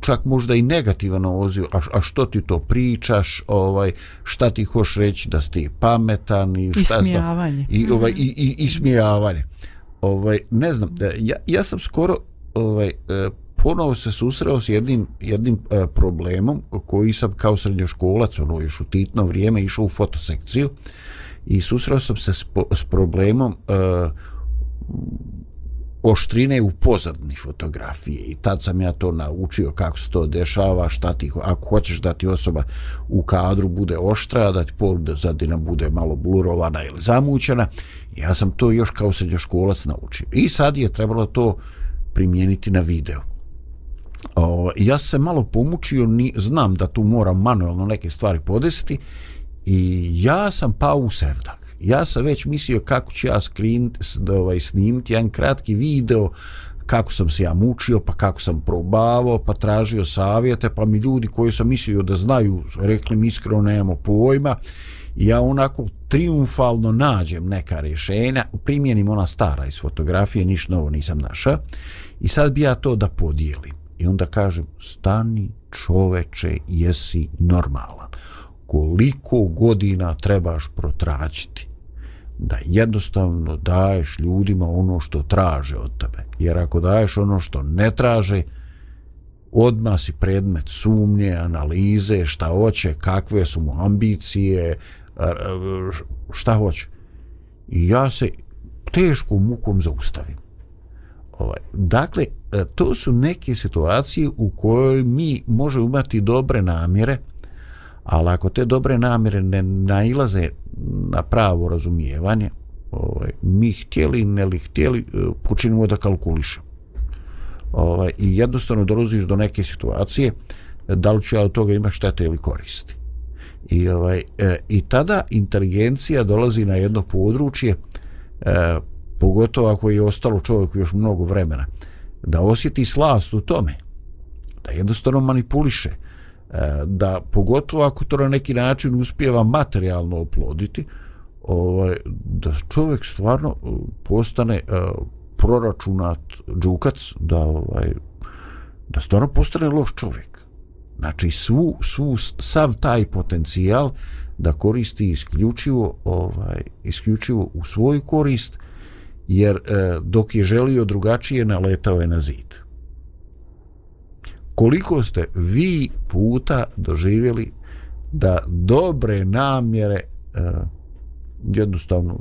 Speaker 1: čak možda i negativan odziv, a, a što ti to pričaš, ovaj, šta ti hoš reći da ste pametan i šta
Speaker 3: I
Speaker 1: smijavanje. Znam, I, ovaj, i, i, i smijavanje. Ovaj, ne znam, e, ja, ja sam skoro ovaj, e, ponovo se susreo s jednim, jednim e, problemom koji sam kao srednjoškolac, ono još u titno vrijeme, išao u fotosekciju i susreo sam se s, s problemom e, oštrine u pozadni fotografije i tad sam ja to naučio kako se to dešava, šta ti, ako hoćeš da ti osoba u kadru bude oštra, da ti pogled zadina bude malo blurovana ili zamućena, ja sam to još kao srednjoškolac naučio. I sad je trebalo to primijeniti na video. Ovaj, ja se malo pomučio, ni, znam da tu moram manuelno neke stvari podesiti i ja sam pao u sevdak. Ja sam već mislio kako ću ja screen, ovaj, snimiti jedan kratki video kako sam se ja mučio, pa kako sam probavao, pa tražio savjete, pa mi ljudi koji sam mislio da znaju, rekli mi iskreno, nemamo pojma. Ja onako triumfalno nađem neka rješenja, primjenim ona stara iz fotografije, niš novo nisam našao. I sad bi ja to da podijelim. I onda kažem, stani čoveče, jesi normalan. Koliko godina trebaš protraćiti da jednostavno daješ ljudima ono što traže od tebe. Jer ako daješ ono što ne traže, odma si predmet sumnje, analize, šta hoće, kakve su mu ambicije, šta hoće. I ja se teškom mukom zaustavim. Ovaj, dakle, E, to su neke situacije u kojoj mi može imati dobre namjere, ali ako te dobre namjere ne nailaze na pravo razumijevanje, ovaj, mi htjeli ne li htjeli, e, počinimo da kalkulišemo. Ovaj, I jednostavno dolaziš do neke situacije, da li ću ja od toga ima štete ili koristi. I, ovaj, e, I tada inteligencija dolazi na jedno područje, eh, pogotovo ako je ostalo čovjeku još mnogo vremena, eh, da osjeti slast u tome, da jednostavno manipuliše, e, da pogotovo ako to na neki način uspijeva materijalno oploditi, ovaj, da čovjek stvarno e, postane e, proračunat džukac, da, ovaj, da stvarno postane loš čovjek. Znači, svu, svu, sav taj potencijal da koristi isključivo, ovaj, isključivo u svoju korist – jer e, dok je želio drugačije, naletao je na zid. Koliko ste vi puta doživjeli da dobre namjere e, jednostavno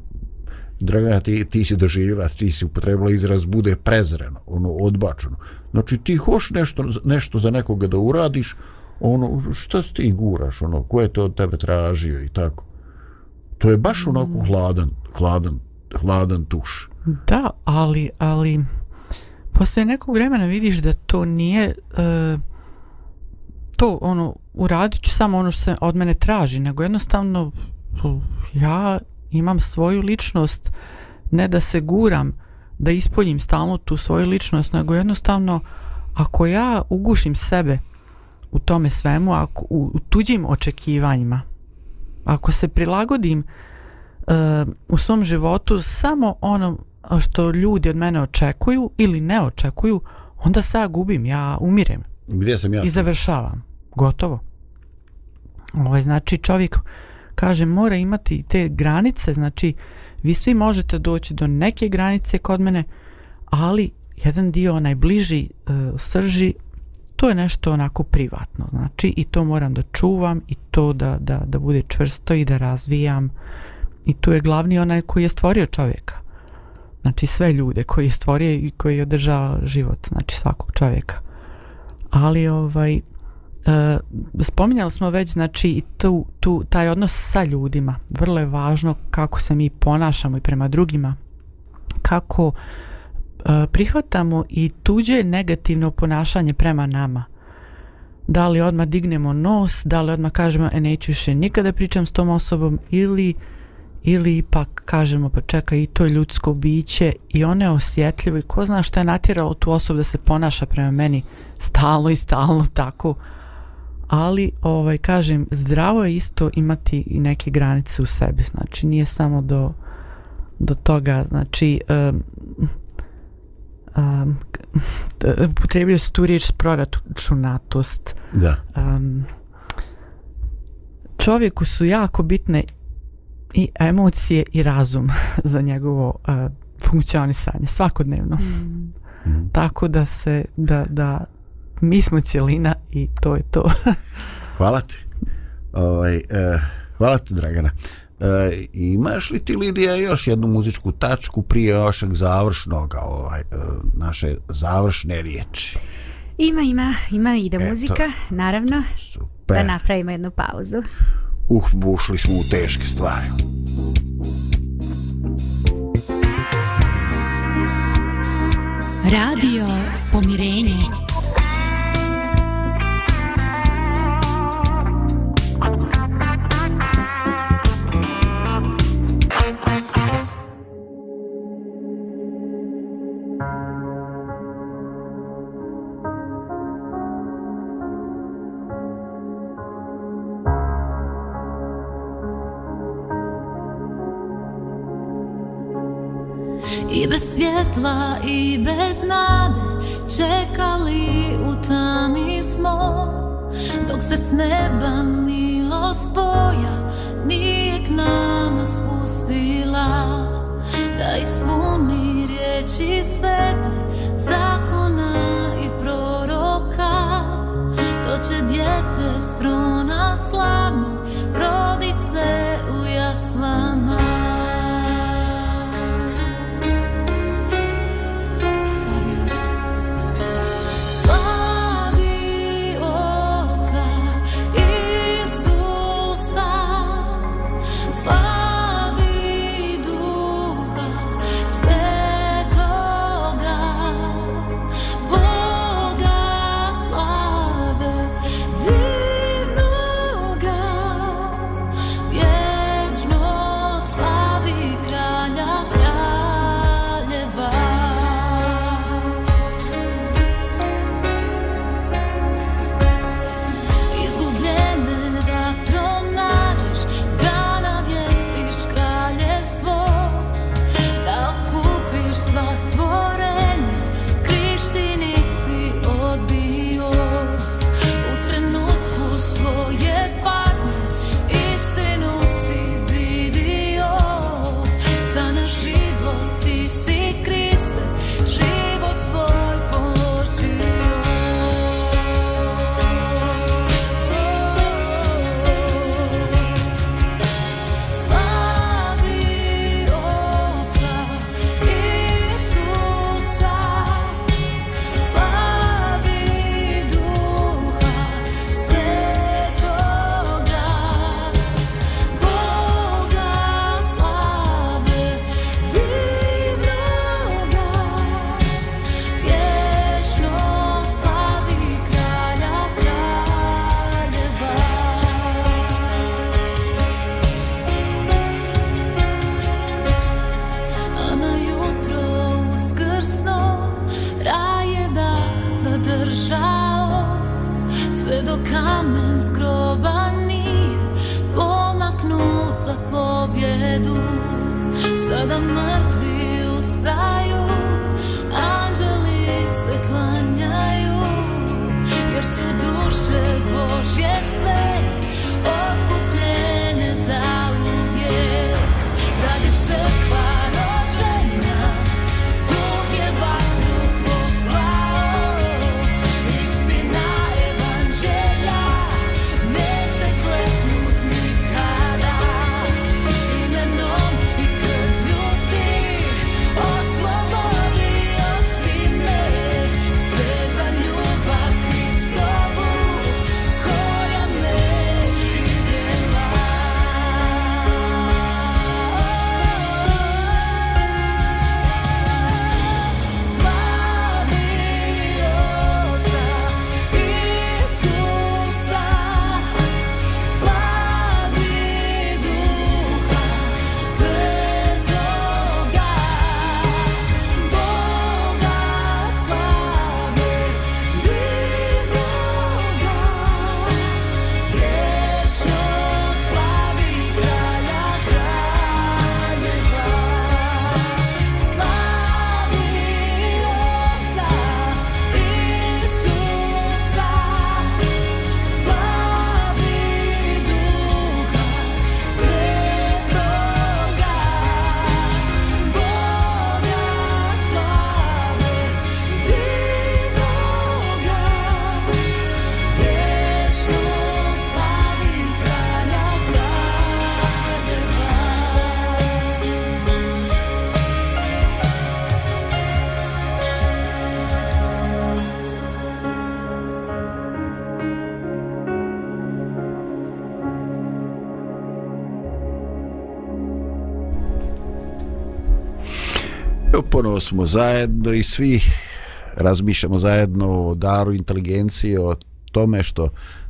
Speaker 1: Dragana, ti, ti si doživjela, ti si upotrebila izraz, bude prezreno, ono, odbačeno. Znači, ti hoš nešto, nešto za nekoga da uradiš, ono, šta ti guraš, ono, ko je to od tebe tražio i tako. To je baš onako mm. hladan, hladan hladan tuš.
Speaker 3: Da, ali, ali posle nekog vremena vidiš da to nije e, to ono uradit ću samo ono što se od mene traži, nego jednostavno ja imam svoju ličnost ne da se guram da ispoljim stalno tu svoju ličnost, nego jednostavno ako ja ugušim sebe u tome svemu, ako, u, u tuđim očekivanjima, ako se prilagodim uh, Eh, u svom životu samo ono što ljudi od mene očekuju ili ne očekuju, onda se ja gubim, ja umirem.
Speaker 1: Gdje sam ja?
Speaker 3: I završavam. Gotovo. Ovaj, znači čovjek kaže mora imati te granice, znači vi svi možete doći do neke granice kod mene, ali jedan dio onaj bliži uh, srži to je nešto onako privatno znači i to moram da čuvam i to da, da, da bude čvrsto i da razvijam uh, i tu je glavni onaj koji je stvorio čovjeka. Znači sve ljude koji je stvorio i koji je održao život, znači svakog čovjeka. Ali ovaj e, spominjali smo već znači i tu, tu taj odnos sa ljudima. Vrlo je važno kako se mi ponašamo i prema drugima. Kako e, prihvatamo i tuđe negativno ponašanje prema nama da li odmah dignemo nos, da li odmah kažemo e, neću više nikada pričam s tom osobom ili uh, ili ipak kažemo pa čeka i to je ljudsko biće i ono je osjetljivo i ko zna što je natjeralo tu osobu da se ponaša prema meni stalo i stalno tako ali ovaj kažem zdravo je isto imati i neke granice u sebi znači nije samo do do toga znači um, um, upotrebljaju se tu riječ proračunatost
Speaker 1: da.
Speaker 3: Um, čovjeku su jako bitne i emocije i razum za njegovo uh, funkcionisanje svakodnevno. Mm. Tako da se da da mi smo cjelina i to je to.
Speaker 1: hvala ti. Ovaj uh, hvala ti Dragana. Uh, imaš li ti Lidija još jednu muzičku tačku prije vašeg završnog ovaj uh, naše završne riječi?
Speaker 2: Ima, ima, ima ide Eto, muzika, naravno. Super. Da napravimo jednu pauzu
Speaker 1: uh, ušli smo u teške stvari.
Speaker 4: Radio Pomirenje. svjetla i bez nade Čekali u tami smo Dok se s neba milost tvoja Nije k nama spustila Da ispuni riječi svete Zakona i proroka To će djete struna slavnog Rodit se u jaslama
Speaker 1: ponovo smo zajedno i svi razmišljamo zajedno o daru inteligencije, o tome što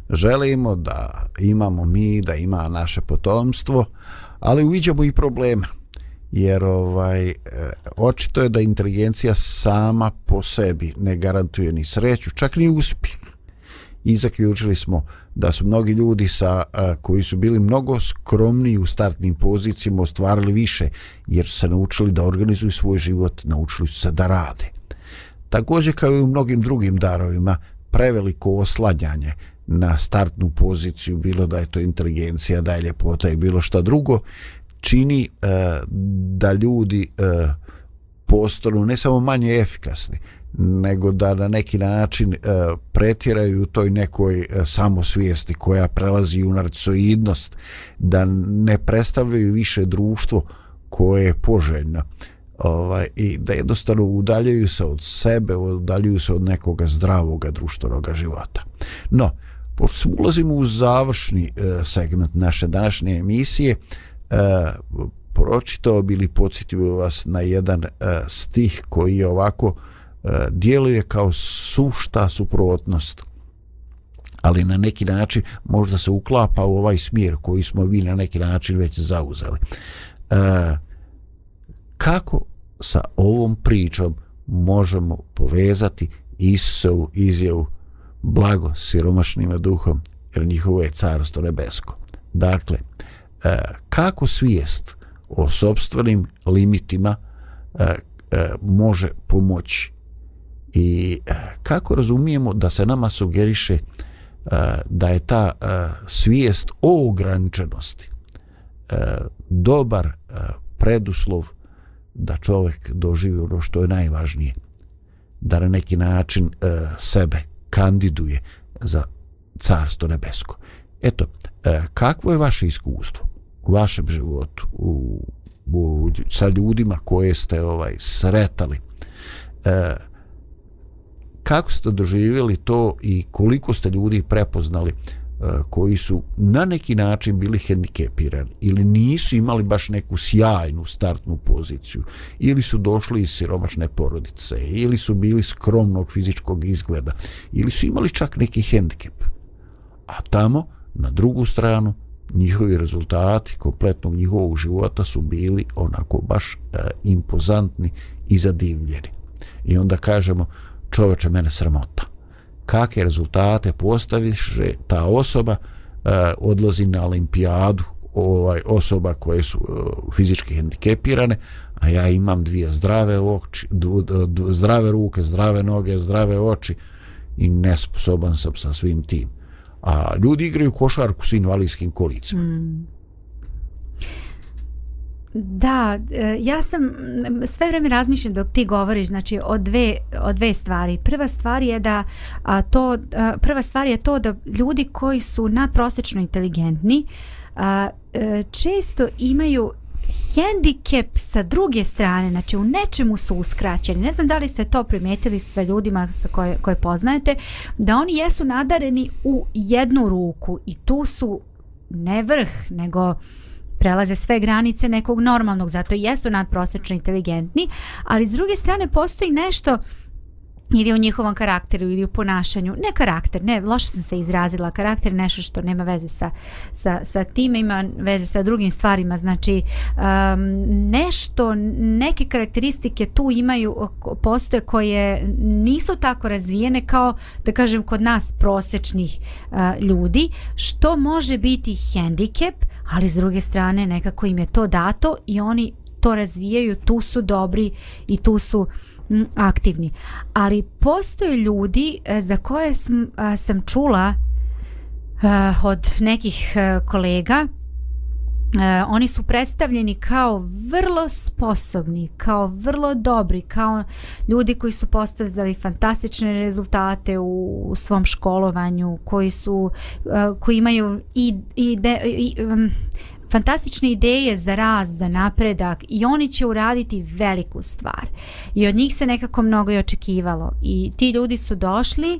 Speaker 1: želimo da imamo mi, da ima naše potomstvo, ali uviđamo i probleme. Jer ovaj, e, očito je da inteligencija sama po sebi ne garantuje ni sreću, čak ni uspjeh i zaključili smo da su mnogi ljudi sa koji su bili mnogo skromni u startnim pozicijama ostvarili više jer su se naučili da organizuju svoj život, naučili su se da rade. Također kao i u mnogim drugim darovima, preveliko oslanjanje na startnu poziciju, bilo da je to inteligencija, da je ljepota i bilo šta drugo, čini uh, da ljudi uh, postanu ne samo manje efikasni, uh, nego da na neki način e, pretjeraju u toj nekoj e, samosvijesti koja prelazi u narcoidnost, da ne predstavljaju više društvo koje je poželjno ovaj, i da jednostavno udaljaju se od sebe, udaljaju se od nekoga zdravog društvenog života. No, pošto smo ulazimo u završni e, segment naše današnje emisije, e, pročitao bi li podsjetio vas na jedan e, stih koji je ovako uh, E, djeluje kao sušta suprotnost ali na neki način možda se uklapa u ovaj smjer koji smo vi na neki način već zauzeli. E, kako sa ovom pričom možemo povezati Isusovu izjavu blago siromašnim duhom jer njihovo je carstvo nebesko. Dakle, e, kako svijest o sobstvenim limitima e, e, može pomoći I eh, kako razumijemo da se nama sugeriše eh, da je ta eh, svijest o ograničenosti dobar preduslov da čovjek doživi ono što je najvažnije da na neki način sebe kandiduje za carstvo nebesko eto, kakvo je vaše iskustvo u vašem životu u, u, sa ljudima koje ste ovaj sretali eto kako ste doživjeli to i koliko ste ljudi prepoznali e, koji su na neki način bili hendikepirani ili nisu imali baš neku sjajnu startnu poziciju ili su došli iz siromašne porodice ili su bili skromnog fizičkog izgleda ili su imali čak neki hendikep a tamo na drugu stranu njihovi rezultati kompletnog njihovog života su bili onako baš e, impozantni i zadivljeni i onda kažemo e, čoveče mene sramota kakve rezultate postaviše ta osoba uh, odlazi na olimpijadu ovaj osoba koje su uh, fizički hendikepirane a ja imam dvije zdrave oči dv, dv, e, dv, zdrave ruke zdrave noge zdrave oči i nesposoban sam sa svim tim a ljudi igraju košarku s invalidskim kolicima mm.
Speaker 2: Da, e, ja sam sve vreme razmišljam dok ti govoriš, znači o dve o dve stvari. Prva stvar je da a, to a, e, prva stvar je to da ljudi koji su nadprosečno inteligentni a, a, e, često imaju hendikep sa druge strane, znači u nečemu su uskraćeni. Ne znam da li ste to primijetili sa ljudima sa koje, koje poznajete, da oni jesu nadareni u jednu ruku i tu su ne vrh, nego uh, prelaze sve granice nekog normalnog, zato i jesu nadprosečno inteligentni, ali s druge strane postoji nešto ili u njihovom karakteru ili u ponašanju, ne karakter, ne, loše sam se izrazila, karakter je nešto što nema veze sa, sa, sa tim, ima veze sa drugim stvarima, znači um, nešto, neke karakteristike tu imaju, postoje koje nisu tako razvijene kao, da kažem, kod nas prosečnih uh, ljudi, što može biti hendikep, uh, ali s druge strane nekako im je to dato i oni to razvijaju, tu su dobri i tu su m, mm, aktivni. Ali postoje ljudi e, za koje sam, a, e, sam čula e, od nekih e, kolega, Uh, oni su predstavljeni kao vrlo sposobni, kao vrlo dobri, kao ljudi koji su postavljali fantastične rezultate u, u svom školovanju, koji su uh, koji imaju i ide, i um, fantastične ideje za raz, za napredak i oni će uraditi veliku stvar. I od njih se nekako mnogo i očekivalo i ti ljudi su došli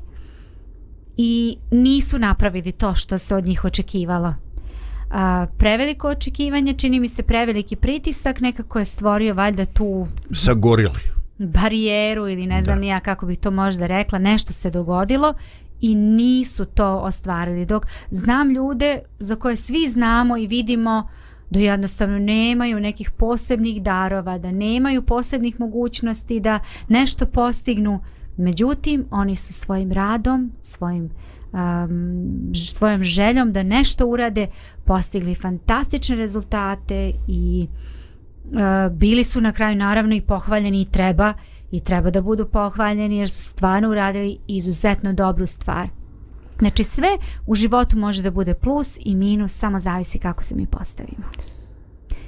Speaker 2: i nisu napravili to što se od njih očekivalo a, preveliko očekivanje, čini mi se preveliki pritisak, nekako je stvorio valjda tu...
Speaker 1: Sagorili.
Speaker 2: Barijeru ili ne znam ja kako bih to možda rekla, nešto se dogodilo i nisu to ostvarili. Dok znam ljude za koje svi znamo i vidimo da jednostavno nemaju nekih posebnih darova, da nemaju posebnih mogućnosti da nešto postignu. Međutim, oni su svojim radom, svojim uh, um, svojom željom da nešto urade, postigli fantastične rezultate i uh, bili su na kraju naravno i pohvaljeni i treba i treba da budu pohvaljeni jer su stvarno uradili izuzetno dobru stvar. Znači sve u životu može da bude plus i minus, samo zavisi kako se mi postavimo.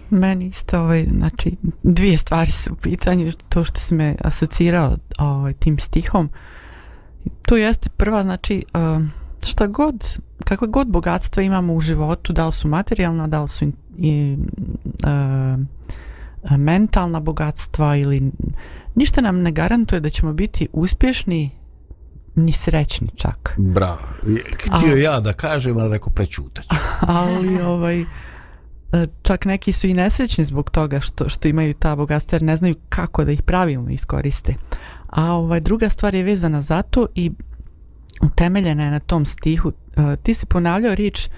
Speaker 3: Meni isto, ovaj, znači, dvije stvari su u pitanju, to što si me asocirala ovaj, tim stihom. Uh, to jeste prva, znači, uh, šta god, kakve god bogatstva imamo u životu, da li su materijalna, da li su in, i, uh, mentalna bogatstva ili ništa nam ne garantuje da ćemo biti uspješni ni srećni čak.
Speaker 1: Bravo. Htio A, ja da kažem, ali rekao prećutaću.
Speaker 3: Ali ovaj e, čak neki su i nesrećni zbog toga što što imaju ta bogatstva jer ne znaju kako da ih pravilno iskoriste. A ovaj, druga stvar je vezana za to i utemeljena je na tom stihu. Uh, ti si ponavljao rič uh,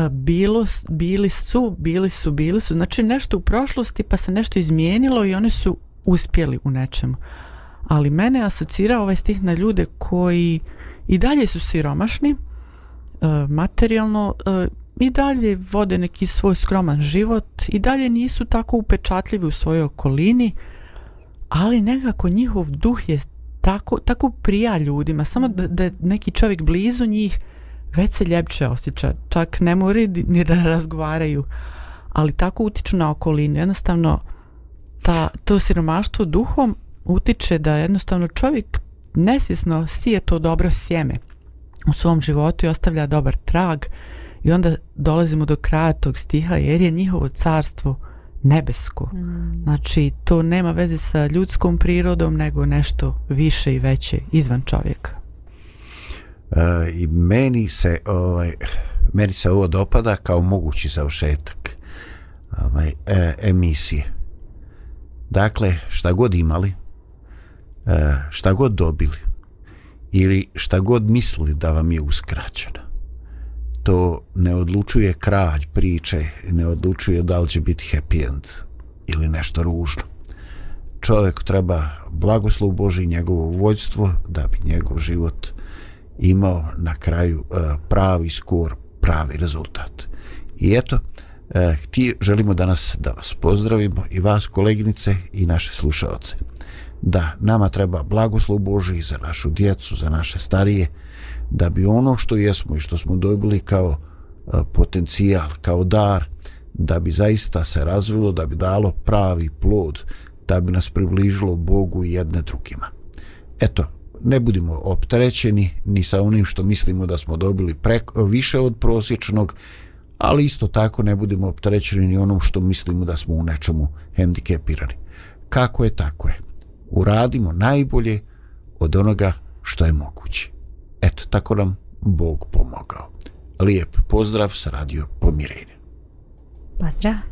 Speaker 3: e, bilo, bili su, bili su, bili su. Znači nešto u prošlosti pa se nešto izmijenilo i oni su uspjeli u nečemu. Ali mene asocira ovaj stih na ljude koji i dalje su siromašni, uh, materijalno uh, i dalje vode neki svoj skroman život i dalje nisu tako upečatljivi u svojoj okolini uh, ali nekako njihov duh je tako, tako prija ljudima, samo da, da je neki čovjek blizu njih, već se ljepše osjeća, čak ne mori ni da razgovaraju, ali tako utiču na okolinu, jednostavno ta, to siromaštvo duhom utiče da jednostavno čovjek nesvjesno sije to dobro sjeme u svom životu i ostavlja dobar trag i onda dolazimo do kraja tog stiha jer je njihovo carstvo uh, nebesko. Mm. Znači, to nema veze sa ljudskom prirodom, nego nešto više i veće izvan čovjeka.
Speaker 1: E, I meni se, ovaj, meni se ovo dopada kao mogući završetak ovaj, e, emisije. Dakle, šta god imali, e, šta god dobili, ili šta god mislili da vam je uskraćeno, to ne odlučuje kralj priče, ne odlučuje da li će biti happy end ili nešto ružno. Čovjek treba blagoslov Boži i njegovo vođstvo da bi njegov život imao na kraju e, pravi skor, pravi rezultat. I eto, e, ti želimo danas da vas pozdravimo i vas koleginice i naše slušaoce. Da, nama treba blagoslov Boži za našu djecu, za naše starije, da bi ono što jesmo i što smo dobili kao e, potencijal, kao dar, da bi zaista se razvilo, da bi dalo pravi plod, da bi nas približilo Bogu i jedne drugima. Eto, ne budimo opterećeni ni sa onim što mislimo da smo dobili preko, više od prosječnog, ali isto tako ne budemo opterećeni ni onom što mislimo da smo u nečemu hendikepirani. Kako je, tako je. Uradimo najbolje od onoga što je moguće. Eto, tako nam Bog pomogao. Lijep pozdrav sa Radio Pomirenje. Pozdrav.